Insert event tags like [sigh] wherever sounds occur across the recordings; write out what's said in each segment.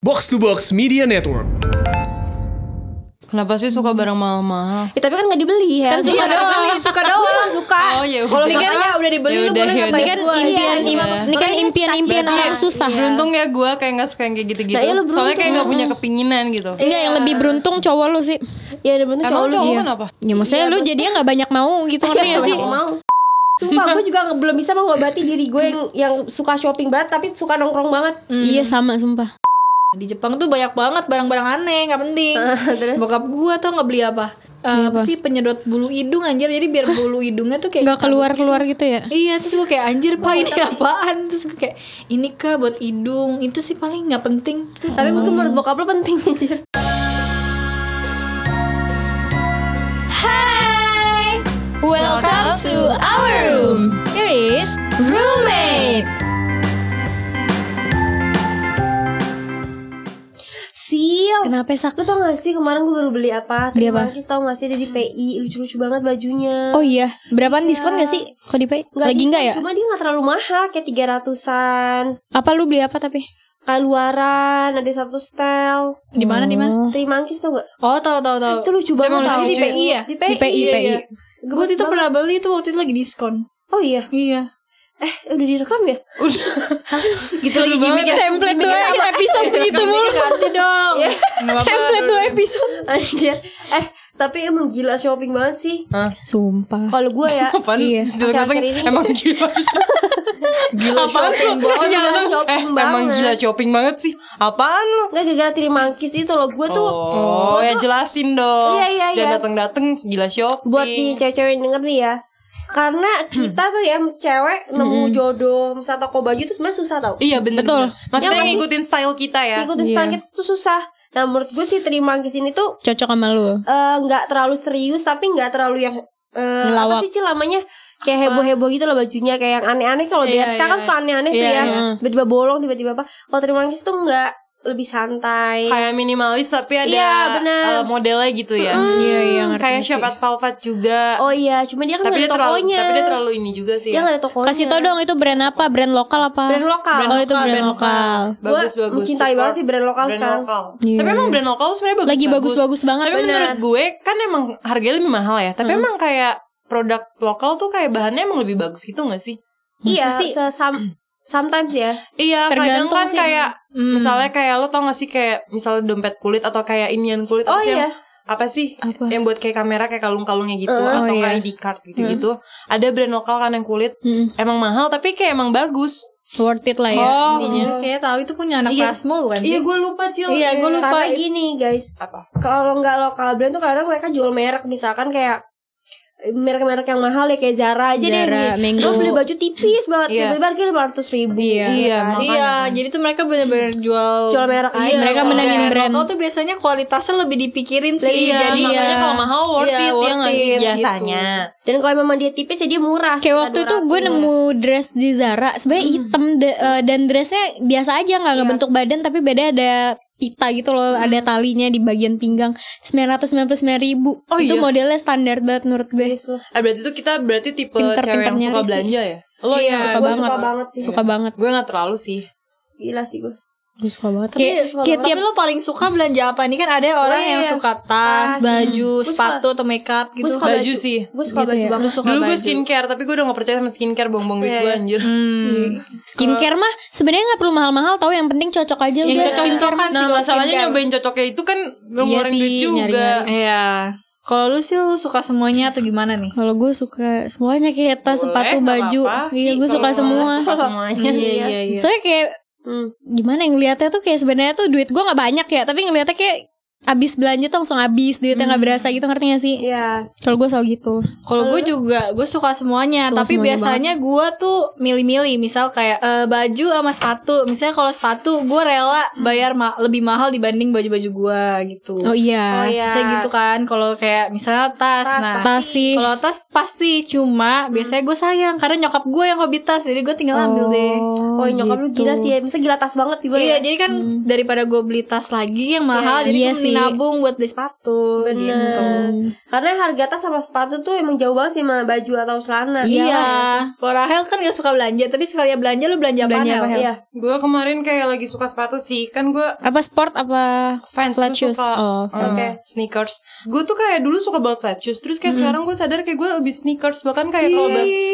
Box to Box Media Network. Kenapa sih suka barang mahal-mahal? Ya, tapi kan gak dibeli ya Kan suka Iya, doang. dibeli, Suka doang [laughs] Suka Oh, ya Kalau suka ya udah dibeli Ya lu udah, boleh ya ngatain Ini kan gua. impian Iya, im- iya. ini kan impian-impian orang susah. Beruntung ya gue kayak gak suka yang kayak gitu-gitu. Nah, iya, lu Soalnya kayak beruntung. gak punya kepinginan gitu. Enggak yang lebih beruntung cowok lu sih. Iya ada Emang cowok lu cowok sih kenapa? Ya maksudnya lu jadinya nggak banyak mau gitu Iya, gak sih? Sumpah gue [laughs] juga belum bisa mengobati diri gue yang yang suka shopping banget tapi suka nongkrong banget. Iya sama sumpah. Di Jepang tuh banyak banget barang-barang aneh nggak penting. [laughs] Terus Bokap gua tuh nggak beli apa? Eh, apa sih penyedot bulu hidung anjir jadi biar bulu hidungnya tuh kayak Nggak keluar-keluar gitu ya. Iya terus gue kayak anjir pak ini apaan Terus gue kayak ini kah buat hidung Itu sih paling nggak penting Terus tapi mungkin menurut bokap lo penting [laughs] anjir. Hai, welcome to our room. Here is Roommate. Sial. Kenapa sak? Lo tau gak sih kemarin gue baru beli apa? Beli Terima apa? kasih tau gak sih ada di PI lucu-lucu banget bajunya. Oh iya, berapaan diskon gak sih? Kok di pay? Nggak Lagi enggak ya? Cuma dia gak terlalu mahal kayak tiga ratusan. Apa lu beli apa tapi? Kayak luaran ada satu style. di mana di mana? Terima kasih tau gak? Oh tahu tahu tahu. Itu lucu banget emang tau. lucu, Di PI ya? Di PI. Di PI, iya, PI. iya. Gue waktu itu pernah beli tuh waktu itu lagi diskon. Oh iya. Iya. Eh udah direkam ya? [laughs] Gitu lagi gimmick template dua episode begitu mulu. Ganti dong. Template dua episode. Anjir. Eh tapi emang gila shopping banget sih. Sumpah. Kalau gue ya. Apaan? Iya. Datang ini- emang gila. gila shopping [laughs] banget. Gila eh, shopping emang banget. gila shopping banget sih. Apaan lu? Nggak gara-gara terima angkis itu loh Gue tuh Oh, ya jelasin dong. Iya, iya, Jangan iya. datang-datang gila shopping. buat di cewek-cewek yang denger nih ya karena kita tuh ya mesti cewek nemu jodoh misalnya toko baju tuh sebenarnya susah tau. Iya bener Betul. Maksudnya Ya, ngikutin style kita ya. ikutin style kita tuh susah. Nah menurut gue sih terima angkis ini tuh Cocok sama lu. eh, nggak terlalu serius tapi nggak terlalu yang eh, apa sih Cil namanya? Kayak heboh-heboh gitu loh bajunya kayak yang aneh-aneh. Kalau Iya, dia sekarang kan iya. suka aneh-aneh tuh Iya, ya. iya. tiba-tiba bolong tiba-tiba apa. Kalau terima tuh nggak lebih santai Kayak minimalis tapi ada Iya, bener. eh, modelnya gitu ya. Iya iya ngerti. Kayak shop at Velvet juga. oh iya cuma dia kan tapi dia ada terlalu tokonya tapi dia terlalu ini juga sih. dia ya. nggak ada tokonya Kasih tau dong itu brand apa? Brand lokal apa? brand lokal oh itu brand lokal. bagus Gua bagus. mencintai support banget sih brand lokal brand sekarang. lokal. Iya. Tapi emang brand lokal sebenarnya bagus. Lagi bagus-bagus banget. Tapi menurut gue kan emang harganya lebih mahal ya. Tapi emang kayak produk lokal tuh kayak bahannya emang lebih bagus gitu gak sih? Iya, Masa sih? sesam sometimes ya. Iya, kadang Tergantung kan sih. kayak misalnya kayak lo tau gak sih kayak misalnya dompet kulit atau kayak inian kulit Oh apa sih iya. yang apa sih Apa? yang buat kayak kamera kayak kalung-kalungnya gitu Uh, atau oh kayak iya. ID card gitu-gitu. Ada brand lokal kan yang kulit Mm, emang mahal tapi kayak emang bagus. worth it lah ya Oh, intinya. kayak tahu itu punya anak Iya. Kan sih? Iya, gue lupa Cil. Iya, gue lupa. Karena gini guys, Apa? kalau nggak lokal brand tuh kadang mereka jual merek misalkan kayak merek-merek yang mahal ya kayak Zara aja deh Zara, nih. Mango. Lo beli baju tipis banget Iya. tiba-tiba harganya lima ratus ribu Iya. Iya, kan? makanya. Iya, jadi tuh mereka bener-bener jual Jual merek aja. Iya, Mereka kalau menangin brand. Lokal tuh biasanya kualitasnya lebih dipikirin sih. Iya, jadi makanya kalau mahal worth Iya, it ya worth nggak sih biasanya. Dan kalau memang dia tipis ya dia murah. Kayak waktu itu gue nemu dress di Zara Sebenarnya hitam de- eh, dan dressnya biasa aja nggak ngebentuk badan tapi beda ada pita gitu loh ada talinya di bagian pinggang sembilan ratus sembilan puluh sembilan ribu Oh, itu iya? modelnya standar banget menurut gue Eh berarti tuh kita berarti tipe Pinter- cewek yang suka nyari sih. belanja ya? Lo Iya, ya suka gue banget. suka banget sih. suka banget Gue gak terlalu sih. Gila sih gue. Gue suka banget Tapi kayak suka kayak banget. tiap Tapi lo paling suka belanja apa? Ini kan ada orang iya, yang iya. suka tas, Tas. baju, suka- sepatu atau makeup gitu. Gue suka Baju baju, sih. Gue suka Gitu baju ya. banget. Lu suka Dulu gue baju. skincare tapi gue udah gak percaya sama skincare bohong-bohong duit Iya, gue iya. anjir. Hmm. skincare mah sebenarnya nggak perlu mahal-mahal tahu yang penting cocok aja Yang udah cocok skincare Nah sih kalau masalahnya skincare. nyobain cocoknya itu kan ngeluarin sih, duit juga. Iya. Kalau lu sih lu suka semuanya atau gimana nih? kalau gue suka semuanya kayak tas Boleh, sepatu baju iya gue suka semua Suka semuanya. Iya iya iya. soalnya kayak Hmm. gimana yang ngeliatnya tuh kayak sebenarnya tuh duit gue nggak banyak ya tapi ngeliatnya kayak abis belanja tuh langsung habis duitnya nggak berasa gitu ngerti gak sih Iya. kalau gue selalu gitu Kalau gue juga, gue suka semuanya. Suka tapi semuanya biasanya gue tuh milih-milih. Misal kayak eh, baju sama sepatu. Misalnya kalau sepatu, gue rela bayar ma- lebih mahal dibanding baju-baju gue gitu. oh iya Oh iya. Bisa gitu kan. Kalau kayak misalnya tas, Tas, nah. tas sih Kalau tas pasti cuma biasanya gue sayang karena nyokap gue yang hobi tas jadi gue tinggal ambil deh. Oh, nyokap lu gitu. gila sih ya. Bisa gila tas banget juga Iya ya. jadi kan daripada gue beli tas lagi yang mahal Iya, jadi iya sih. Mesti nabung buat beli sepatu Bener. gitu. Karena harga tas sama sepatu tuh emang jauh banget sih sama baju atau celana. Iya. Kalau Rahel kan gak suka belanja, tapi sekali belanja lu belanja apa? Belanja apa, Hel? Iya. Gue kemarin kayak lagi suka sepatu sih. Kan gue Apa sport apa fans flat shoes? suka Oh, uh, sneakers. Gue tuh kayak dulu suka banget flat shoes. Terus kayak sekarang gue sadar kayak gue lebih sneakers. Bahkan kayak kalau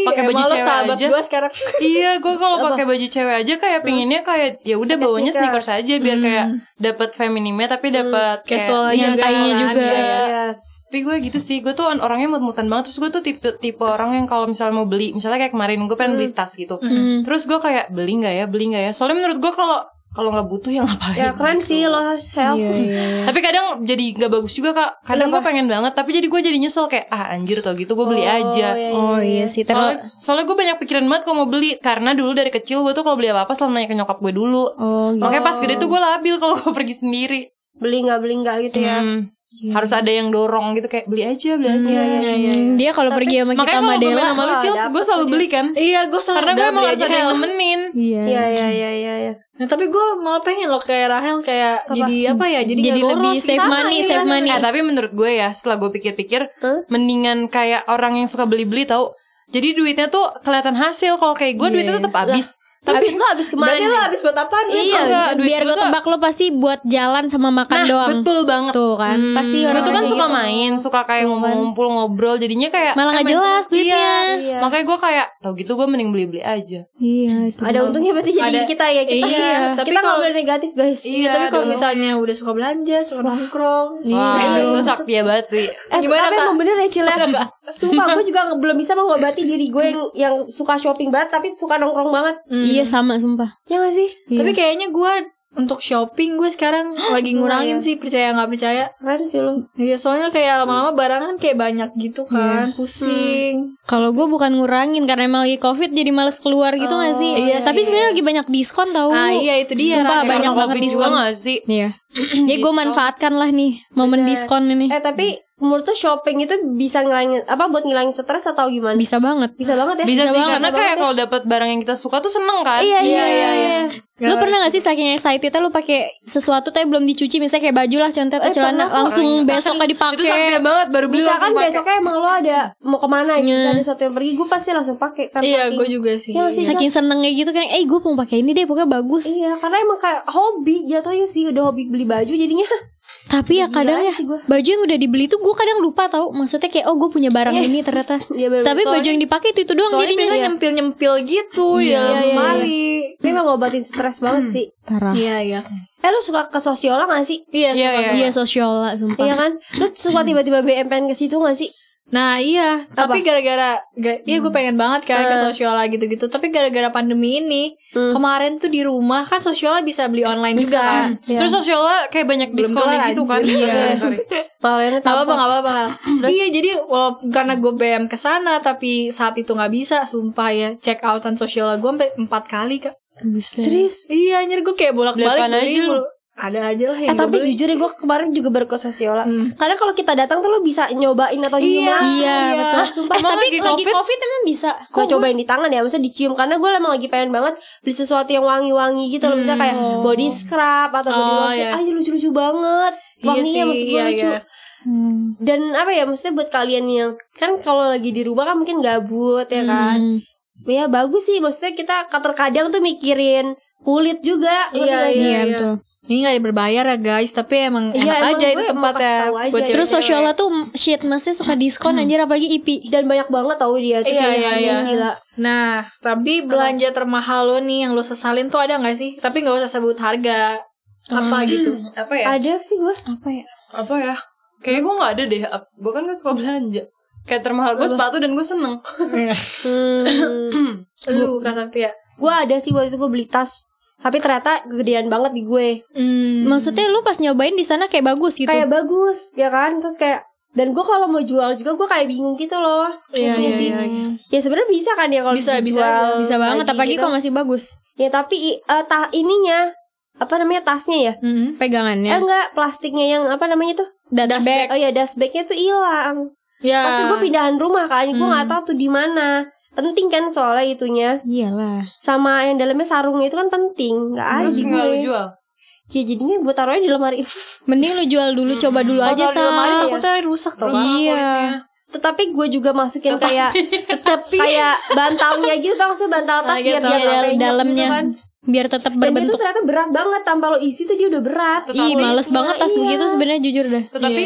pakai baju cewek sahabat aja. gue sekarang. iya, gue kalau pakai baju cewek aja kayak pinginnya kayak ya udah bawanya sneakers. sneakers aja biar kayak dapat feminimnya tapi dapat Casual kayak aja nyantainya kan. juga. Iya. Iya. tapi gue gitu sih gue tuh orangnya mut-mutan banget terus gue tuh tipe tipe orang yang kalau misalnya mau beli misalnya kayak kemarin gue pengen beli tas gitu terus gue kayak beli nggak ya beli nggak ya soalnya menurut gue kalau kalau nggak butuh ya ngapain Ya keren gitu. sih lo Hel. Iya, iya. tapi kadang jadi nggak bagus juga kak kadang gue pengen banget tapi jadi gue jadi nyesel kayak ah anjir tau gitu gue beli aja iya, Oh iya sih, terlalu soalnya, soalnya gue banyak pikiran banget kalau mau beli karena dulu dari kecil gue tuh kalau beli apa apa selalu nanya ke nyokap gue dulu Oh gitu. makanya pas gede tuh gue labil kalau gue pergi sendiri Beli nggak beli nggak gitu ya. Hmm. harus ada yang dorong gitu kayak beli aja beli aja Hmm, dia kalau pergi sama kita makanya kalau gue Madela. main sama lu Cils gue selalu tuh beli kan Iya, gue selalu karena gue emang harus ada yang nemenin Iya. Iya iya iya iya. iya. Nah, tapi gue malah pengen loh kayak Rahel kayak jadi apa ya? Jadi, Jadi lebih save gitu. money, Iya. save money. Eh tapi menurut gue ya setelah gue pikir-pikir Hah? mendingan kayak orang yang suka beli-beli tau jadi duitnya tuh kelihatan hasil kalau kayak gue duitnya tetap habis Tapi lo habis ke mana? Berarti lo habis buat apa nih? Iya, enggak, duit Biar gue gue tuh- tebak lo pasti buat jalan sama makan nah doang. betul banget Tuh kan, pasti gue orang tuh kan suka gitu. main suka kayak ngumpul-ngumpul ngobrol jadinya kayak Malah nggak eh, jelas iya. duitnya. Iya. makanya gue kayak tau gitu gue mending beli-beli aja Iya itu. Ada untungnya berarti jadi Ada- kita ya kita. Iya, kita tapi nggak kalau- boleh negatif guys. Iya, tapi kalau dong. misalnya udah suka belanja, suka nongkrong. wah Iya. itu sakti banget sih Eh, Gimana, tapi Kak? emang bener ya Cil ya Sumpah gue juga belum bisa mengobati diri gue yang yang suka shopping banget Tapi suka nongkrong banget Iya sama sumpah. Ya gak sih? Tapi kayaknya gue untuk shopping gue sekarang [gasps] lagi ngurangin sih percaya nggak percaya. Keren sih lo Iya soalnya kayak lama-lama barang kan kayak banyak gitu kan, pusing. Kalau gue bukan ngurangin karena emang lagi covid jadi males keluar gitu gak sih? iya Tapi sebenarnya lagi banyak diskon tau. Ah iya itu dia. Sumpah banyak banget Covid diskon. juga gak sih Iya. [clears throat] Jadi gue manfaatkan lah nih momen diskon ini. Eh tapi menurut tuh shopping itu bisa ngilangin Apa buat ngilangin stres atau gimana? Bisa banget. Bisa banget ya bisa sih banget, karena bisa kayak banget kalau dapat barang yang kita suka tuh seneng kan Iya iya iya, iya. Lu pernah gak sih saking excitednya lu pakai sesuatu tapi belum dicuci misalnya kayak baju lah contoh atau Eh, celana pernah langsung besok gak itu sakti dipakai. banget baru beli Misalkan langsung pakai. besoknya emang lo ada mau ke mana gitu Iya. Ada sesuatu yang pergi Gue pasti langsung pakai kan Iya gue juga sih. Iya nggak sih Saking senengnya gitu kan, eh gue mau pakai ini deh pokoknya bagus. Iya karena emang kayak hobi jatuhnya sih Udah hobi beli baju jadinya Tapi ya kadang ya baju yang udah dibeli tuh gue kadang lupa tau Maksudnya kayak oh gue punya barang ini ternyata. [laughs] Iya bener Tapi baju yang dipakai itu itu doang Soalnya jadinya. biasanya nyempil-nyempil gitu di dalam Iya, iya, iya. lemari. Tapi emang ngobatin stres banget sih Parah. Iya iya. Eh lu suka ke sosiola gak sih? Iya Iya, suka- iya. Iya sosiola sumpah. Iya kan? Lu suka tiba-tiba BM pengen ke situ gak sih? Nah iya, tapi gara-gara ga, Iya gue pengen banget kan ke sosiola gitu-gitu Tapi gara-gara pandemi ini Kemarin tuh di rumah Kan sosiola bisa beli online juga kan? Iya. terus sosiola kayak banyak kelar, gitu kan? iya [laughs] sorry Kalian [laughs] Gak apa-apa, gak apa-apa [laughs] Iya jadi walaupun karena gue BM ke sana Tapi saat itu gak bisa Sumpah ya Check outan sosiola gue sampai empat kali kak. Serius? Iya anjir gue kayak bolak-balik Beli mulu. Ada aja lah Eh yang gue tapi beli jujur ya gue kemarin juga baru ke sosiola Karena kalau kita datang tuh lo bisa nyobain atau nyium Iya, iya, betul. Sumpah Eh, tapi lagi lagi COVID? covid emang bisa. Gue cobain di tangan ya Maksudnya dicium Karena gue emang lagi pengen banget Beli sesuatu yang wangi-wangi gitu loh Misalnya kayak body scrub Atau body Oh, lotion iya. Aja lucu-lucu banget Iya Wanginya sih, maksud gue iya, lucu iya. Dan apa ya Maksudnya buat kalian yang Kan kalau lagi di rumah kan mungkin gabut ya kan Hmm. Ya bagus sih Maksudnya kita terkadang tuh mikirin Kulit juga Iya, iya, Iya, iya. Ini gak berbayar ya guys Tapi emang Iya, enak emang aja itu tempatnya aja. buat Terus sosiola tuh shit masnya suka diskon anjir apalagi IP. Dan banyak banget tau dia tuh Iya, iya, iya. gila Nah, tapi belanja termahal lo nih yang lo sesalin tuh ada gak sih? Tapi gak usah sebut harga apa gitu. apa ya Ada sih gue Apa ya? apa ya kayaknya gue nggak ada deh gue kan gak suka belanja kayak termahal gue sepatu dan gue seneng hmm. [coughs] Lu Kak Sakti ya? Gue ada sih waktu itu gue beli tas Tapi ternyata kegedean banget di gue Hmm. Maksudnya lu pas nyobain di sana kayak bagus gitu. Kayak bagus ya kan Terus kayak Dan gue kalau mau jual juga gue kayak bingung gitu loh Iya, iya, gak sih? iya, iya. Ya sebenarnya bisa kan ya kalau Bisa, bisa dijual bisa banget lagi apalagi gitu. kalau masih bagus Ya tapi eh, ta ininya Apa namanya tasnya ya Mhm. Eh pegangannya. enggak plastiknya yang apa namanya tuh Dutch bag. Oh ya dust bagnya tuh hilang Ya. Pasti gue pindahan rumah kan Gue gak tahu tuh di mana Penting kan soalnya itunya Iyalah. Sama yang dalamnya sarungnya itu kan penting Gak ada nggak lu gue jual Ya jadinya buat taruhnya di lemari. [laughs] Mending lu jual dulu, coba dulu Kalau aja taruh di lemari takutnya rusak tau Iya. Tetapi gue juga masukin kayak [laughs] kayak bantalnya gitu tau gak sih bantal tas Nah, biar gitu. dia Iya, nggak penyok dalamnya gitu kan. biar tetap Dan dia tuh berbentuk. ternyata berat banget tanpa lo isi tuh dia udah berat. Ih, males banget tas Iya. begitu sebenarnya jujur dah. Tetapi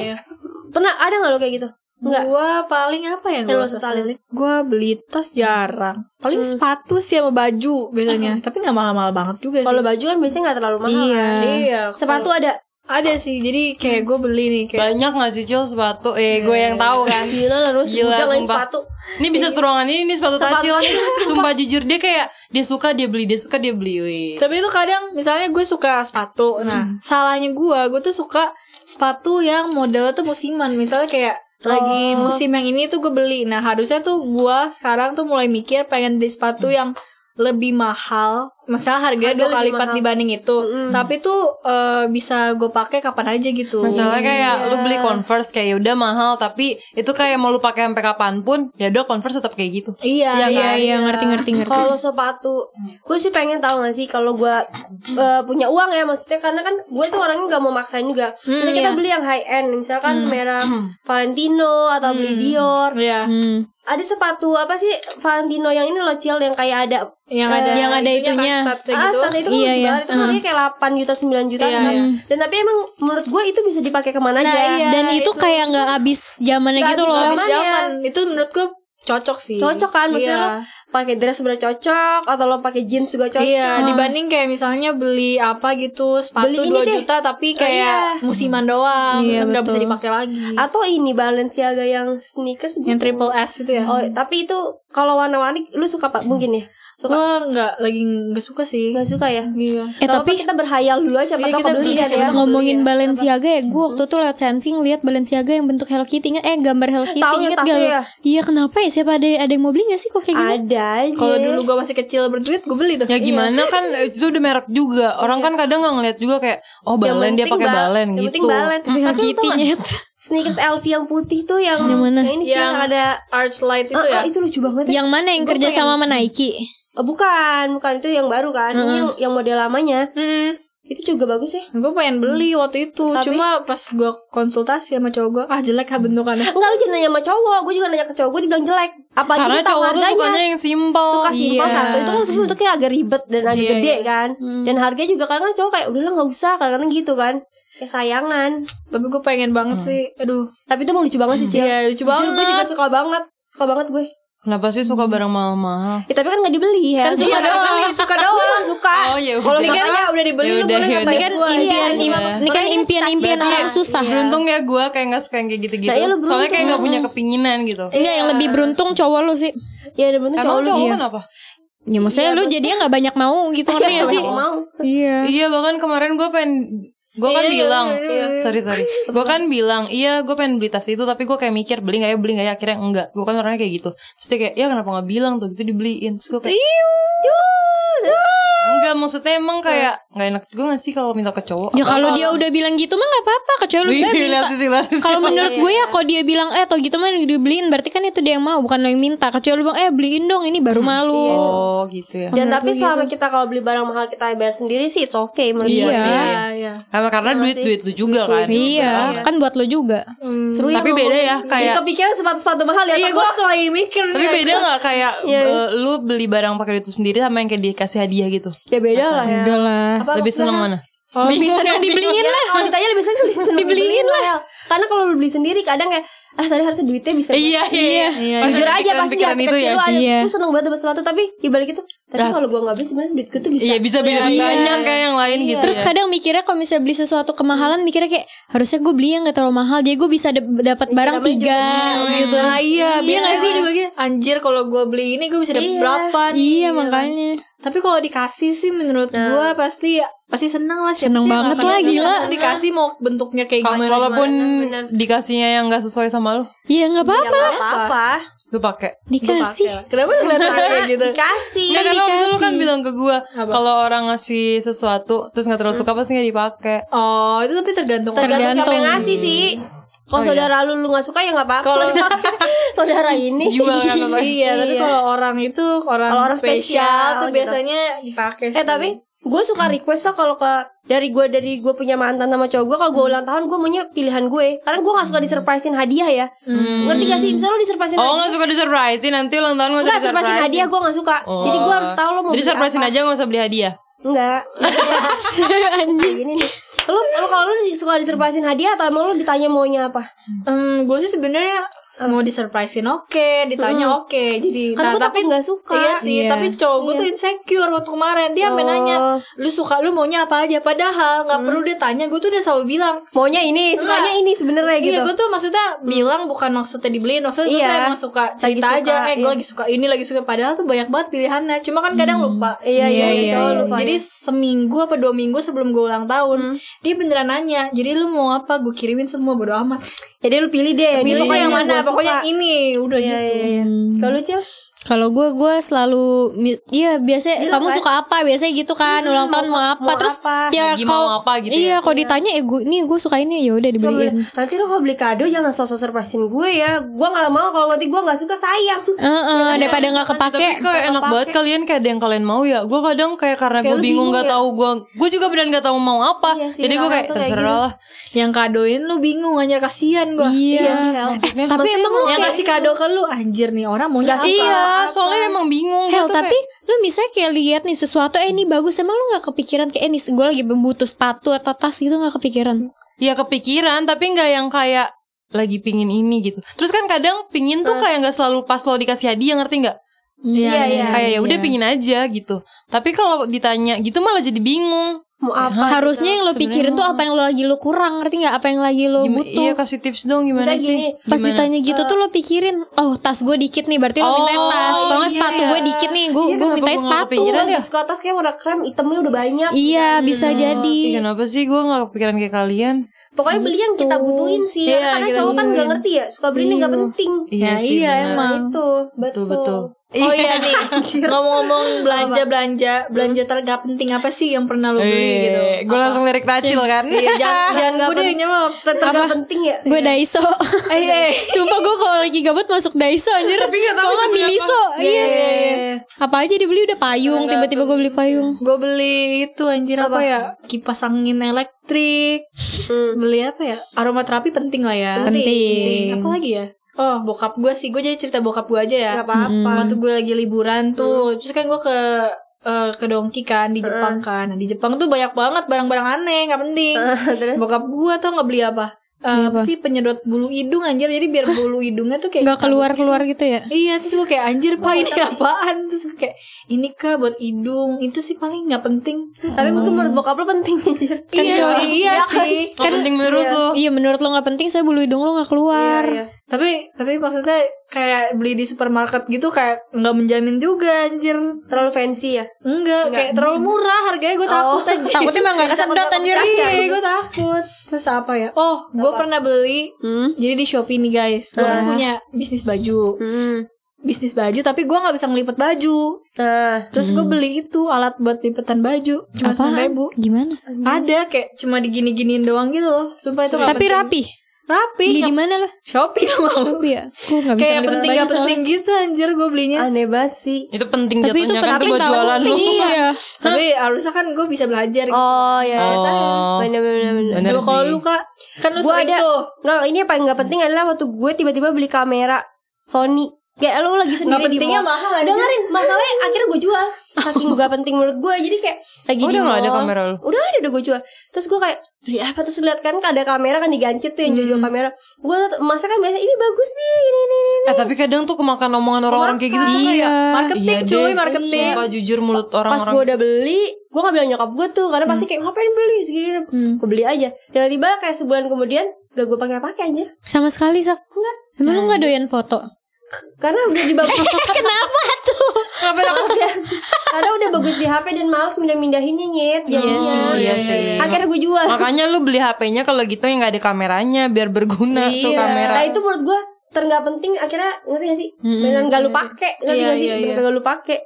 Pernah ada gak lo kayak gitu? Enggak. Gue paling apa ya Yang gue sesalin? Gue beli tas jarang Paling sepatu sih sama baju biasanya [laughs] Tapi gak mahal-mahal banget juga sih Kalau baju kan biasanya gak terlalu mahal Iya. kan. Iya Sepatu ada. Ada sih Jadi kayak gue beli nih kayak banyak gak sih Cil sepatu? Eh gue yang tahu kan. Gila lah terus Gila, nggak sumpah. sepatu. Ini bisa seruangan ini, ini sepatu Sepatu tacil. ini, Sumpah jujur dia kayak dia suka dia beli, dia suka dia beli. Wih. Tapi itu kadang misalnya gue suka sepatu Nah salahnya gue Gue tuh suka sepatu yang modelnya tuh musiman Misalnya kayak lagi musim yang ini tuh gue beli. Nah harusnya tuh gue sekarang tuh mulai mikir Pengen beli sepatu yang lebih mahal Masalah Harga dua kali lipat mahal. dibanding itu Tapi tuh eh, bisa gue pakai kapan aja gitu Masalahnya kayak lu beli Converse kayak ya udah mahal tapi itu kayak mau lu pakai sampai kapan pun ya udah Converse tetap kayak gitu. Iya, Iya, iya, ngerti ngerti ngerti. Kalau sepatu, gue sih pengen tahu gak sih kalau gue eh, punya uang ya maksudnya karena kan gue tuh orangnya nggak mau maksain juga. Jadi kita iya. beli yang high end, misalkan merek Valentino atau beli Dior. Iya. Hmm. Ada sepatu apa sih Valentino yang ini loh Cil yang kayak ada Yang ada Yang ada itunya. kan, statsnya Ah, gitu. itu Iya, iya. banget. Itu harganya kayak 8 juta 9 juta Iya, kan. iya. Dan tapi emang menurut gue itu bisa dipakai ke mana Nah, aja. iya. Dan itu, itu. kayak nggak habis zamannya gitu loh. Habis zamannya. zaman itu menurut gue cocok sih. Cocok kan maksudnya Iya. Pakai dress bener cocok atau lo pakai jeans juga cocok. Iya, dibanding kayak misalnya beli apa gitu sepatu Beli ini 2 deh. juta tapi kayak iya. musiman doang, Iya, nggak bisa dipakai lagi. Atau ini Balenciaga yang sneakers Yang triple S itu ya. Oh, tapi itu kalau warna-warni lu suka Pak? Mungkin ya? Suka? Gue nggak lagi nggak suka sih. Gak suka ya? Iya. Eh tapi kita berhayal dulu aja siapa Iya, tahu kita beli, kan siapa ya. ngomongin Beli ya. Balenciaga ya, gue waktu tuh lewat sensing lihat Balenciaga yang bentuk Hello Kitty ingat eh gambar Hello Kitty Tahu yang ingat gak? ya? Iya kenapa ya siapa ada ada yang mau beli gak sih kok kayak gitu? Ada aja. Kalau dulu gue masih kecil berduit, gue beli tuh. Ya gimana kan [laughs] itu udah merek juga. Orang kan kadang nggak ngeliat juga kayak oh Yang balen dia pakai bal- balen yang gitu. penting balen. Nggak? nyet. Sneakers LV yang putih tuh yang Yang mana? ini Cil, Yang yang ada Archlight itu Ah, ya. ah, itu lucu banget. ya. Yang mana yang kerja sama sama Nike? Oh, bukan, bukan itu yang baru kan. Ini yang yang model lamanya. Hmm. Itu juga bagus ya. Gue pengen beli waktu itu, Tapi- cuma pas gue konsultasi sama cowok gue, ah jelek ah bentukannya. Enggak lu jangan nanya sama cowok, gue juga nanya ke cowok gue dibilang jelek. Apalagi Karena kita cowok tuh harganya. sukanya yang simpel. suka simpel Iya. satu itu kan sebenarnya bentuknya agak ribet dan agak Iya, gede iya. kan dan harganya juga kadang cowok kayak udahlah nggak usah kadang-kadang gitu kan kayak sayangan Tapi gue pengen banget sih, aduh. tapi itu mau lucu banget sih Cil Iya lucu Jujur, banget. gue juga suka banget suka banget gue Kenapa sih suka barang mahal-mahal? ya, tapi kan nggak dibeli ya Kan suka Iya, doang. beli, suka doang [laughs] suka Oh ya kalau udah. suka Kan udah dibeli Ya lu boleh ya ngatain Ini kan impian Iya, iya. ini kan impian-impian orang susah. Beruntung ya gue kayak nggak suka yang kayak gitu-gitu. Nah, iya, Soalnya kayak beruntung. nggak punya kepinginan gitu. Enggak yang lebih beruntung cowok lu sih. ya udah bener Emang cowok lu cowok sih kenapa? Ya maksudnya lu jadinya nggak banyak mau gitu ngerti gak sih? Iya. Iya bahkan kemarin gue pengen gue kan Iya, bilang iya, sorry sorry. [laughs] Gue kan bilang iya gue pengen beli tas itu tapi gue kayak mikir beli nggak ya beli nggak ya? Akhirnya enggak. Gue kan orangnya kayak gitu. Terus dia kayak ya kenapa nggak bilang? Tuh gitu dibeliin terus gue kayak enggak maksudnya emang kayak nggak enak juga gak sih kalau minta ke cowok Ya kalau dia udah bilang gitu mah nggak apa-apa kecuali lu Wih, udah minta. Kalau menurut gue ya kalau dia bilang eh atau gitu mah dibeliin berarti kan itu dia yang mau bukan lo yang minta. Kecuali lu bilang eh beliin dong ini baru malu. oh gitu ya dan tapi selama kita kalau beli barang mahal kita bayar sendiri sih it's okay menurut Iya gue sih. Iya, iya. Karena karena duit duit lu juga kan Iya, kan buat lo juga. seru ya tapi beda ya Jadi kayak kepikiran sepatu-sepatu mahal ya Iya, gue langsung lagi mikir. tapi beda nggak kayak [laughs] Iya. eh, lu beli barang pakai duit lu sendiri sama yang kayak dikasih hadiah gitu ya beda lah ya Udah lah. Apa lebih seneng mana Oh, bisa dong dibeliin lah. kalau ditanya lebih seneng seneng Dibeliin lah ya. karena kalau lu beli sendiri kadang kayak ah tadi harusnya duitnya bisa iya iya iya jujur aja pasti di pikiran itu ya ada Iya. gue seneng banget dapat sepatu tapi dibalik itu tapi Dah. kalau gue nggak beli sebenarnya duit gue tuh bisa Iya bisa beda Iya. banyak kayak yang lain gitu. Terus ya. kadang mikirnya kalau misalnya beli sesuatu kemahalan mikirnya kayak harusnya gue beli yang gak terlalu mahal jadi gue bisa dap- dapat barang tiga gitu. Nah iya, biasanya nggak gue sih? juga gitu. Anjir kalau gue beli ini gue bisa dapet Iya. berapa nih? Iya makanya. Tapi kalau dikasih sih menurut gue pasti pasti seneng lah. siapa Seneng sih banget lah, gila. Dikasih mau bentuknya kayak Kalau- gimana? walaupun benar. dikasihnya yang nggak sesuai sama lu, Iya nggak ya apa-apa. nggak apa-apa lu pakai. Dikasih. Kenapa lu ngeliat kayak [laughs] gitu? dikasih Nggak, karena waktu itu lu kan dikasih. bilang ke gua kalau orang ngasih sesuatu terus nggak terlalu suka pasti nggak dipakai. Oh itu tapi tergantung. tergantung siapa Tergantung. yang ngasih sih kalau Oh, iya. saudara lu lu nggak suka ya nggak apa-apa Kalau [laughs] saudara ini Jual kan apa? Iya, tapi Iya. kalau orang itu orang, Kalau orang spesial spesial tuh gitu. biasanya dipakai. eh tapi gue suka request tuh kalau ke dari gue dari gue punya mantan sama cowok gue kalau gue ulang tahun gue maunya pilihan gue karena gue gak suka disurprisein hadiah ya ngerti gak sih misalnya lo disurprisein Oh hadiah nggak suka disurprisein nanti ulang tahun nggak surprisein hadiah gue gak suka Jadi gue harus tahu lo mau Jadi surprisein apa. aja nggak usah beli hadiah. Enggak [laughs] Anjing Gini nih Lo, lo kalau lo di- suka disurprisein hadiah Atau emang lo ditanya maunya apa? Hmm, gue sih sebenarnya mau disurprisein oke, ditanya oke. Jadi Karena gue tapi takut gak suka Iya sih, Iya. tapi cowok gue tuh insecure waktu kemarin dia Oh. nanya, lu suka lu maunya apa aja? Padahal nggak perlu dia tanya, gue tuh udah selalu bilang. Maunya ini Sukanya ini sebenarnya gitu Iya, gue tuh maksudnya bilang bukan maksudnya dibeliin, maksudnya gue Iya. tuh emang suka cerita suka, aja, eh gue iya. lagi suka ini, lagi suka. Padahal tuh banyak banget pilihannya, cuma kan kadang lupa. Iya iya Iya, iya, iya. lupa Jadi ya. seminggu apa dua minggu sebelum gue ulang tahun, dia beneran nanya, jadi lu mau apa? Gue kirimin semua bodo amat. Jadi lo pilih deh Pilih deh yang mana, pokoknya suka. ini udah Iya gitu. iya iya Kalau Cil Kalau gue gue selalu iya biasa Bilang kamu kan? suka apa biasanya gitu kan ulang tahun mau apa mau terus apa, ya lagi kalau mau apa gitu iya ya. kalau ditanya eh gue nih gue suka ini ya udah Coba dibeliin Nanti lo kalau beli kado Jangan sosok surprisein gue ya Gue gak mau Kalau nanti gue gak suka sayang Heeh, daripada nggak kepake Tapi kayak enak banget kalian kayak ada yang kalian mau ya. Gue kadang kayak karena gue bingung bingung nggak ya? tahu gue. Gue juga beneran nggak tahu mau apa. Iya sih, Jadi gue kayak terserah gitu. lah. Yang kadoin lu bingung anjir kasihan gue. iya sih tapi emang lu yang kasih kado ke lu anjir nih orang maunya apa? Iya, soalnya emang bingung Hel gitu tapi lu misalnya kayak lihat nih sesuatu eh ini bagus emang lu nggak kepikiran kayak eh nih gue lagi butuh sepatu atau tas gitu nggak kepikiran Ya kepikiran tapi nggak yang kayak lagi pingin ini gitu. Terus kan kadang pingin tuh kayak nggak selalu pas lo dikasih hadiah ngerti nggak? Iya iya Kayak ya udah pingin aja gitu. Tapi kalau ditanya gitu malah jadi bingung. Mau apa harusnya yang lo pikirin tuh apa yang lo lagi lo kurang ngerti nggak apa yang lagi lo butuh Iya kasih tips dong gimana Misalnya sih? gini, Pas Gimana? ditanya gitu tuh lo pikirin Oh tas gue dikit nih Berarti lo Oh, minta tas Kalau nggak iya. sepatu gue dikit nih Gue Iya, gue minta nggak sepatu kepikiran Gue ya? suka tas kayak warna krem Itemnya udah banyak Iya bisa jadi Ih, kenapa sih gue gak kepikiran kayak kalian? Pokoknya beli yang kita butuhin sih Iya, Karena cowok kan gak ngerti ya Suka beli ini gak penting Ya, sih, iya emang. Itu Betul betul. Oh iya. nih [laughs] ngomong-ngomong belanja belanja belanja tergak penting apa sih yang pernah lo beli gitu? Gue langsung lirik tacil kan? Iya jangan [laughs] jangan gue deh yang jawab. Tetap gak penting ya? Gue Daiso. Eh. [laughs] Sumpah gue kalau lagi gabut masuk Daiso anjir. Tapi nggak tahu beli Miniso Iya Apa aja dibeli udah payung. Tiba-tiba gue beli payung. Gue beli itu anjir apa, ya? Kipas angin elektrik. Beli apa ya? Aromaterapi penting lah ya. Penting. Apa lagi ya? Oh bokap gue sih. Gue jadi cerita bokap gue aja ya. Gak apa-apa. Waktu gue lagi liburan tuh, terus kan gue ke eh, ke Dongki kan di Jepang kan. Nah, di Jepang tuh banyak banget barang-barang aneh nggak penting. [laughs] Terus? Bokap gue tuh nggak beli apa? Eh, apa sih? Penyedot bulu hidung anjir. Jadi biar bulu hidungnya tuh kayak Gak keluar-keluar gitu ya? Iya terus gue kayak anjir pak ini apaan? Terus gue kayak ini kah buat hidung? Itu sih paling gak penting. Terus Tapi mungkin menurut bokap lo penting anjir. Iya sih Iya sih. Gak penting menurut lo. Iya menurut lo gak penting Saya bulu hidung lo gak keluar. Iya, iya. Tapi tapi maksudnya kayak beli di supermarket gitu kayak nggak menjamin juga anjir. Terlalu fancy ya? Enggak, kayak terlalu murah harganya gue [laughs] takut anjir. Takutnya emang gak kesedot anjir. Iya gue takut. Terus apa ya? Oh gue pernah beli Hmm? Jadi di Shopee nih guys. Gue punya bisnis baju. Hmm. Bisnis baju tapi gue gak bisa ngelipet baju. Nah Terus gue beli itu alat buat lipetan baju Cuma ribu. Gimana? Ada kayak cuma digini-giniin doang gitu loh. Sumpah itu nggak Tapi penting. rapi Rapi. Beli nggak- di mana lo? Shopee [laughs] lo mau. Shopee ya? Gue gak bisa Kayak penting gak penting gitu anjir gue belinya. Aneh banget sih. Itu penting Tapi itu jatuhnya kan tuh penting buat jualan lo. Iya. Tapi harusnya kan gue bisa belajar gitu. Oh ya Oh. Bener-bener Bener Coba kalau lu kak Kan lu Gua sering ada- tuh. Nggak, ini yang paling gak penting adalah waktu gue tiba-tiba beli kamera Sony Kayak lu lagi Gak sendiri di pentingnya mall. mahal aja Dengerin, masalahnya akhirnya gue jual. Saking gak penting menurut gue Jadi kayak lagi Oh, di udah nggak mall. ada kamera lu? Udah ada udah gue jual. Terus gue kayak beli apa? Terus lihat kan ada kamera kan digancet tuh yang Hmm. jual-jual kamera. Gue liat masa kan biasa ini bagus nih ini ini ini Eh tapi kadang tuh kemakan omongan orang-orang kayak gitu tuh Iya. Kayak Marketing Iya cuy deh. marketing. Sumpah jujur mulut Pas orang-orang. gue udah beli Gue gak bilang nyokap gue tuh Karena Hmm. pasti kayak ngapain beli segini? Gue beli aja. Tiba-tiba kayak sebulan kemudian Gak gue pakai-pakai anjir. Sama sekali Sak. Enggak. Emang lu gak doyan foto? Karena udah dibagus [laughs] Kenapa tuh? Karena udah bagus di HP dan males mindah-mindahinnya nyet Iya sih, iya sih. Akhirnya gue jual Makanya lu beli HP-nya kalau gitu yang gak ada kameranya biar berguna tuh Iya. kamera. Nah itu menurut gue Terenggak penting akhirnya Ngerti gak sih Beneran gak lu pake Ngerti Iya, gak sih iya, iya. Gak lu pake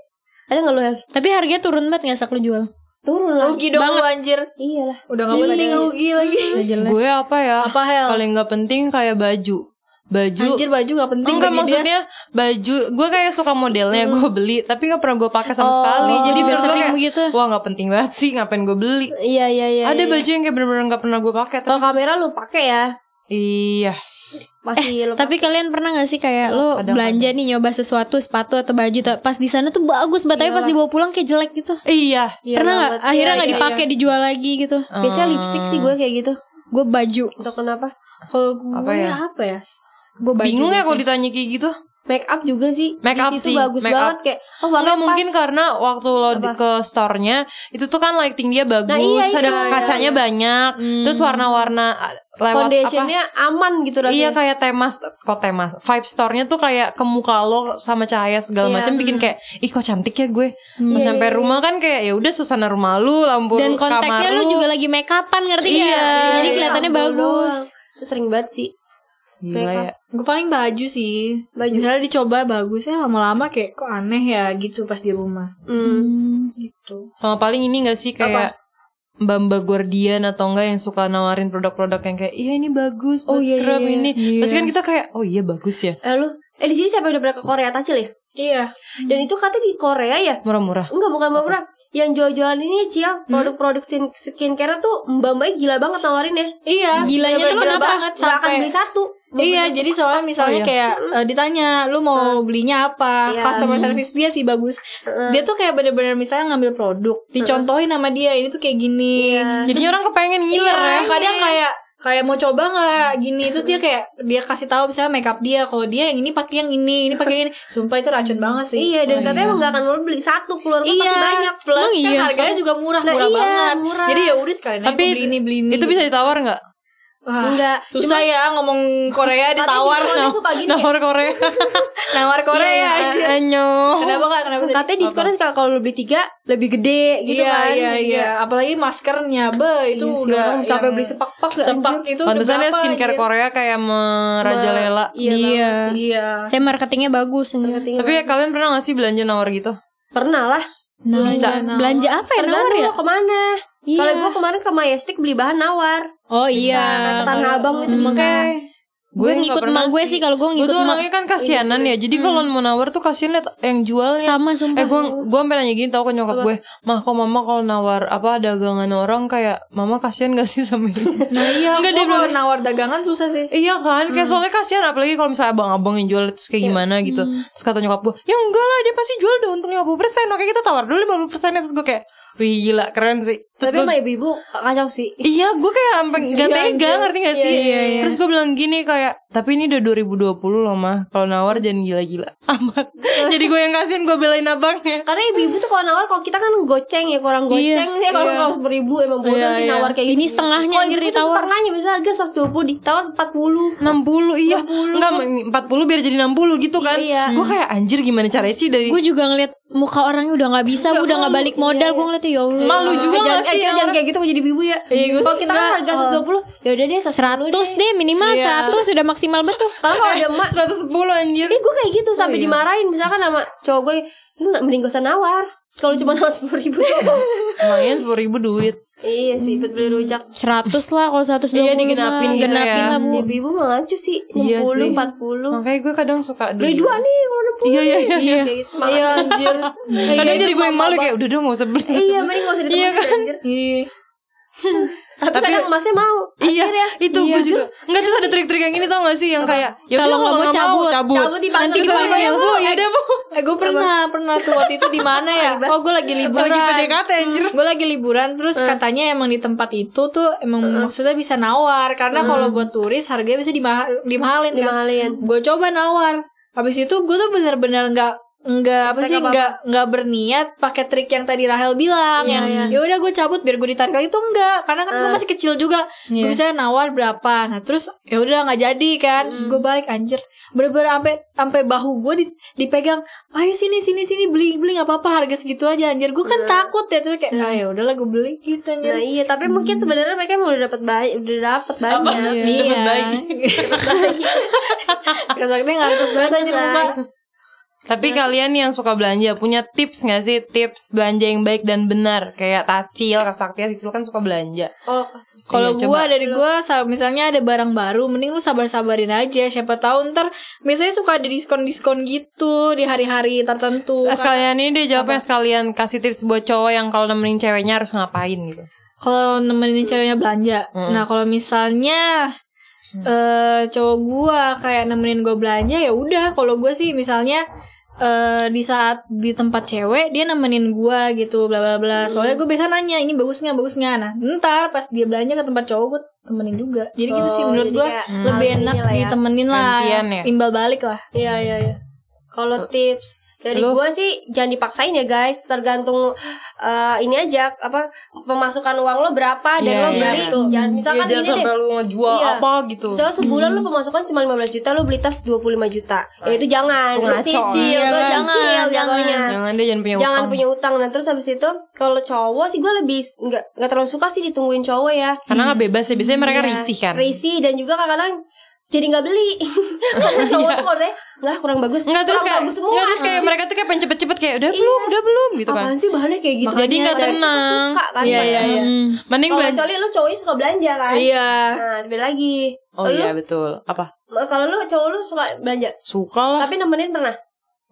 Ada gak lu Hel? Tapi harganya turun banget gak Sak lu jual? Turun lah Rugi dong lu anjir Iyalah Udah gak penting rugi lagi Gue apa ya? Apa Hel? Paling gak penting kayak baju. Baju Anjir baju gak penting Enggak bagi dia. maksudnya baju gue kayak suka modelnya gue beli tapi nggak pernah gue pakai sama Oh, sekali jadi biasa menurut gue bingung kayak gitu. wah nggak penting banget sih ngapain gue beli Iya iya iya. ada iya. baju yang kayak bener-bener nggak pernah gue pakai Kalau tapi kamera lu pakai ya. iya Pasti lu Tapi kalian pernah gak sih kayak lo belanja nih nyoba sesuatu sepatu atau baju pas di sana tuh bagus banget tapi pas dibawa pulang kayak jelek gitu. iya Iya pernah nggak? Akhirnya Iya, nggak iya, dipakai dijual lagi gitu. iya. Biasanya lipstick sih gue kayak gitu. Gue baju, Untuk kenapa? Kalau gue Apa ya? apa ya? Gue bingung ya kalau ditanya kayak gitu Make up juga sih. Make up sih, bagus make banget up. kayak oh Enggak mungkin karena waktu lo di- Apa? ke store-nya itu tuh kan lighting dia bagus, Nah, iya, ada itu. kacanya banyak, terus warna-warna uh, lewat apa? foundationnya aman gitu rasanya. Iya kayak tema kok tema vibe store-nya tuh kayak ke muka lo sama cahaya segala Iya. macam bikin kayak ih kok cantik ya gue. Pas sampai rumah kan kayak ya udah suasana rumah lu, lampu Dan konteksnya kamar lu juga lagi make upan ngerti gak? Iya. Jadi kelihatannya Lampu bagus. doang. Itu sering banget sih. Gila ya. Gue paling baju sih. Baju. Misalnya dicoba bagus ya lama-lama kayak kok aneh ya gitu pas di rumah. Hmm. Gitu. Sama paling ini gak sih kayak Mbak Mbak Guardian atau enggak yang suka nawarin produk-produk yang kayak iya ini bagus, Oh, iya, scrub iya, ini. iya. Terus kan kita kayak oh iya bagus ya. Eh lu Eh di sini siapa yang udah pernah ke Korea Tacil ya? Iya. Dan itu katanya di Korea ya Murah-murah. Enggak bukan murah Yang jual-jualan ini Cil Produk-produk skin- skincare tuh Mbak-mbaknya gila banget nawarin ya Iya. Gilanya tuh bener-bener kenapa? banget Gak akan sampai beli satu Iya, jadi soalnya misalnya Oh, iya. kayak eh, ditanya lu mau belinya apa, Iya. customer service dia sih bagus. Dia tuh kayak bener-bener misalnya ngambil produk, dicontohin sama dia ini tuh kayak gini. Iya. Jadi orang kepengen ngiler Iya, ya. kadang kayak kayak mau coba nggak gini terus dia kayak dia kasih tahu misalnya makeup dia kalau dia yang ini pakai yang ini ini pakai yang ini sumpah itu racun banget sih Iya dan katanya emang gak akan mau beli satu Keluar rumah pasti banyak plus Oh, kan iya. harganya juga murah Nah, murah iya, banget murah. jadi ya udah sekalian Tapi beli ini beli ini Itu bisa ditawar nggak? Wah, Enggak. susah ya ngomong Korea ditawar Katanya suka gini ya. [laughs] Nawar Korea. nawar Korea Iya, iya. anjir. Anyo. kenapa kak kenapa tadi? Katanya diskonnya kalau lu beli tiga Lebih gede gitu iya, kan iya iya apalagi maskernya be itu Iya udah sampai beli sepak-pak gak, sepak anjir? itu Pantesan ya skincare anjir? Korea kayak merajalela. Iya, Iya. iya Saya marketingnya bagus. ini. Marketing Tapi ya kalian pernah gak sih belanja nawar gitu? Pernah lah Nah, Bisa. belanja apa ya nawar ya? lo ke mana Iya. Kalau gue kemarin ke Majestic beli bahan nawar. Oh iya. Ke Tanah Abang itu bisa. Gue ngikut emak gue sih. kalau gue Gue ngikut tuh emak. orangnya kan kasianan ya. Jadi kalau mau nawar tuh kasihan liat yang jualnya. Sama sumpah. Eh gue gue sampai nanya gini tau ke nyokap gue Mah kok mama kalau nawar apa dagangan orang kayak Mama kasihan gak sih sama itu [laughs] nah iya Enggak, dia kalau nawar dagangan susah sih. Iya kan Kayak soalnya kasihan Apalagi kalau misalnya abang-abang yang jual Terus kayak gimana gitu. Terus kata nyokap gue Ya enggak lah Dia pasti jual udah untung 50% Oke kita tawar dulu 50% Terus gue kayak Wih gila keren sih Terus Tapi gue sama ibu-ibu kacau sih. Iya gue kayak sampai [laughs] gak tega ngerti gak sih? Terus gue bilang gini kayak Tapi ini udah 2020 loh mah. Kalau nawar jangan gila-gila. [laughs] Amat. Jadi gue yang kasihan gue belain abangnya. Karena ibu-ibu tuh kalau nawar Kalau kita kan goceng ya Kurang goceng Nih kalau Iya. kalau beribu Emang bodoh Iya, sih iya. nawar kayak gitu. Ini setengahnya Kalau ibu tuh ditawar. setengahnya Misalnya harga 120 Ditawar 40 60 iya. Enggak 40 biar jadi 60 gitu kan. Iya. Gue kayak anjir gimana caranya sih dari Gue juga ngeliat muka orangnya udah nggak bisa, gue udah nggak balik modal, gue ngeliat ya Allah. Malu juga gak sih eh, kita yang jangan kayak gitu gue jadi ibu ya. Iya, gue Kalau kita kan harga 120 Ya udah deh 110 100 deh minimal Iya. 100 sudah maksimal betul. Kalau ada emak. 110 anjir. Eh gue kayak gitu Sampai dimarahin Misalkan sama cowok gue Lu mending gak usah nawar Kalau cuma nawar 10 ribu Lumayan 10 ribu duit Iya sih buat beli rujak 100 lah kalau 120 Iya, digenapin mah. gitu Genapin ya. lah bu. Ibu-ibu mah ngacu sih 60, Iya sih. 40 Makanya gue kadang suka Beli dua nih kalau 60 Iya iya iya Iya. Semangat iya anjir Kadang jadi gue yang malu kayak udah dong gak usah beli Iya mending gak usah ditemenin kan? anjir Iya. Tapi, Tapi- kadang emasnya mau Iya Akhirnya. itu gue juga. Enggak tuh ada trik-trik yang ini tau gak sih Yang kayak ya Kalau nggak mau nggak cabut. cabut. Cabut Nanti dipanggil, ibu. Bu ya deh bu Eh gue pernah pernah tuh waktu itu di mana ya? Oh gue lagi liburan. Lagi PDKT anjir. Gue lagi liburan terus katanya emang di tempat itu tuh emang maksudnya bisa nawar. Karena kalau buat turis harganya bisa dimah dimahalin kan. Dimahalin. Gue coba nawar. Habis itu gue tuh bener-bener nggak nggak apa sih apa-apa. nggak nggak berniat pakai trik yang tadi Rahel bilang Iya, yang iya. ya udah gue cabut biar gue ditarik lagi itu enggak karena kan gue masih kecil juga. Gue bisa nawar berapa. Nah terus ya udah nggak jadi kan. Terus gue balik anjir. Bener-bener sampai sampai bahu gue di, dipegang ayo sini sini sini beli beli nggak apa-apa harga segitu aja anjir. Gue kan takut ya terus kayak ah ya udahlah gue beli gitu Nah anjir iya Tapi mungkin sebenarnya mereka emang udah dapat banyak Udah dapat banyak. Iya. bayi. Kesakti [laughs] [laughs] ngantuk banget anjir muka Tapi kalian yang suka belanja punya tips gak sih tips belanja yang baik dan benar kayak Tacil, Kasaktia, Sisil kan suka belanja. Oh, Kalau Iya, gua coba. dari gua sa- misalnya ada barang baru mending lu sabar-sabarin aja siapa tahu ntar biasanya suka ada diskon-diskon gitu di hari-hari tertentu. Eh, Sekalian ini deh jawabnya sekalian kasih tips buat cowok yang kalau nemenin ceweknya harus ngapain gitu. Kalau nemenin ceweknya belanja. Nah, kalau misalnya eh cowok gua kayak nemenin gua belanja ya udah kalau gua sih misalnya eh di saat di tempat cewek dia nemenin gua gitu bla bla bla. Soalnya gue biasa nanya ini bagus nggak bagus nggak. Nah, ntar pas dia belanja ke tempat cowok gue temenin juga. Jadi gitu sih Oh, menurut kayak lebih enak ya. ditemenin lah. Ya? Imbal balik lah. Iya iya iya. Kalau tips dari Lu? gua sih jangan dipaksain ya guys, tergantung eh, ini aja apa pemasukan uang lo berapa dan Iya, lo iya, beli. betul. Jangan misalkan Iya, jangan deh. sampai lu ngejual Iya. apa gitu. Misalnya sebulan lo pemasukan cuma 15 juta, lo beli tas 25 juta. Ya itu jangan. Itu Terus ngaco, nyicil, kan? lo Jangan, nyicil jangan. jatuhnya. Jangan deh jangan punya Jangan utang. punya utang. Nah terus habis itu kalau cowok sih gue lebih nggak nggak terlalu suka sih ditungguin cowok ya. Karena nggak bebas ya biasanya mereka Iya, risih kan. Risih dan juga kadang-kadang jadi nggak beli. Karena cowok tuh deh nggak kurang bagus. Enggak terus kayak bagus semua. enggak terus kayak mereka tuh kayak pengen cepet-cepet kayak udah belum, udah belum gitu kan. Apaan sih bahannya kayak gitu? Jadi nggak tenang. Suka kan? Iya iya iya. Hmm. Mending Kalau kecuali lu cowoknya suka belanja kan? Iya. Nah, beda lagi. Oh Lu- iya betul. Apa? Kalau lu cowok lu suka belanja, Suka lah. tapi nemenin pernah?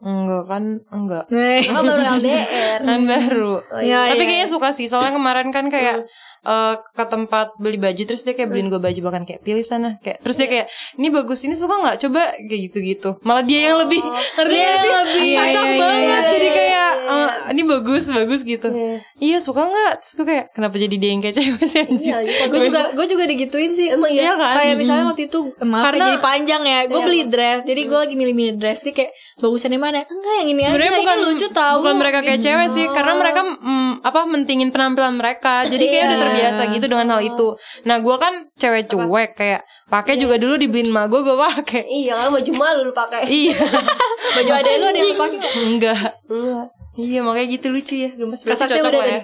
Enggak kan enggak. Oh baru [laughs] LDR. Kan baru. Oh, iya. Tapi iya. kayaknya suka sih. Soalnya kemarin kan kayak eh, ke tempat beli baju terus dia kayak beliin gue baju bahkan kayak pilih sana. Kayak terus dia kayak ini bagus ini suka nggak? Coba kayak gitu gitu malah dia yang lebih ngerti Dia sih? yang lebih. Cocok Iya, iya, banget. iya, jadi iya, kayak eh, ini bagus bagus gitu. Iya. iya suka nggak? Terus gue kayak kenapa jadi dia yang kayak cewek sih? Iya, gue juga gue juga digituin sih. Emang Iya? Iya? kan? kayak misalnya waktu itu eh, maaf Karena- ya, jadi panjang ya. gue Iya. beli dress jadi gue lagi milih-milih dress dia kayak bagusan yang mana? Enggak yang ini Sebenarnya bukan ini lucu tau. bukan mereka kayak cewek sih karena mereka mm, apa mentingin penampilan mereka. Jadi kayak udah Iya. Terbiasa gitu dengan hal itu. Nah gue kan cewek cuek kayak pakai juga dulu dibeliin ma gue gue pakai. Iya, kan baju malu lu pakai. iya. [laughs] Baju ada lu ada yang lu pakai nggak? enggak. Enggak. iya makanya gitu lucu ya gemes. Kasaknya cocok lah ya.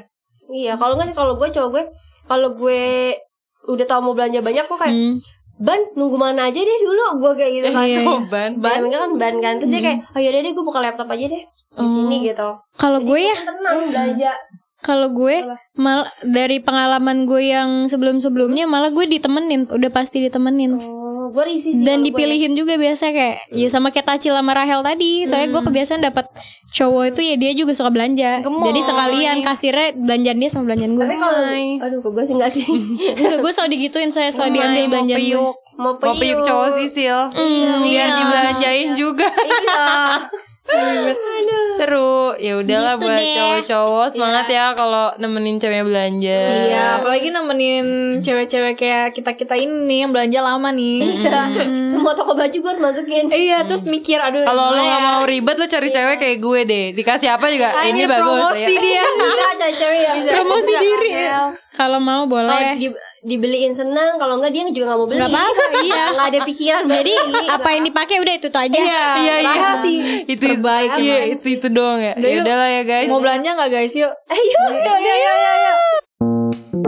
Iya, kalau enggak sih kalau gue cowok gue kalau gue udah tau mau belanja banyak kok kayak Hmm. ban nunggu mana aja deh dulu gue kayak gitu kan. Iya, oh [laughs] ban. Ban kan ban kan. Terus dia kayak oh yaudah deh gue buka laptop aja deh. Di sini gitu. Kalau gue ya, Tenang belanja. Kalau gue Apa? mal dari pengalaman gue yang sebelum-sebelumnya malah gue ditemenin, udah pasti ditemenin. Oh, gue risih sih. Dan kalau gue. dipilihin juga biasa kayak ya sama kayak Tacil sama Rahel tadi. Soalnya gue kebiasaan dapat cowok itu ya dia juga suka belanja. Gemoy. Jadi sekalian kasirnya belanjaan dia sama belanjaan gue. Tapi kalau aduh kok gue sih enggak sih. [laughs] Enggak, gue selalu digituin saya selalu diambil mau belanjaan gue. piyuk mau mau piyuk cowok sisil biar iya. dibelanjain juga Iya. [laughs] Seru. Ya udahlah Gitu buat cowok-cowok semangat ya kalau nemenin ceweknya belanja. Iya, apalagi nemenin cewek-cewek kayak kita-kita ini nih yang belanja lama nih. [laughs] Semua toko baju gue harus masukin. iya, terus mikir aduh Kalau lo nggak ya? mau ribet lo cari cewek kayak gue deh. Dikasih apa juga ini Anjir, bagus promosi ya. dia. [laughs] Iya, cari cewek Promosi diri. Kalau mau boleh. di, dibeliin senang, kalau enggak dia juga nggak mau beli. Nggak apa-apa, [laughs] iya. Nggak ada pikiran. Jadi beli, apa yang dipakai udah itu aja. Iya, Iya iya. Sih Itu terbaik Iya itu itu doang ya. Udah, Ya udahlah ya guys. Mau belanja nggak guys? Yuk. Ayo, Ayo, ayo, ayo, ayo.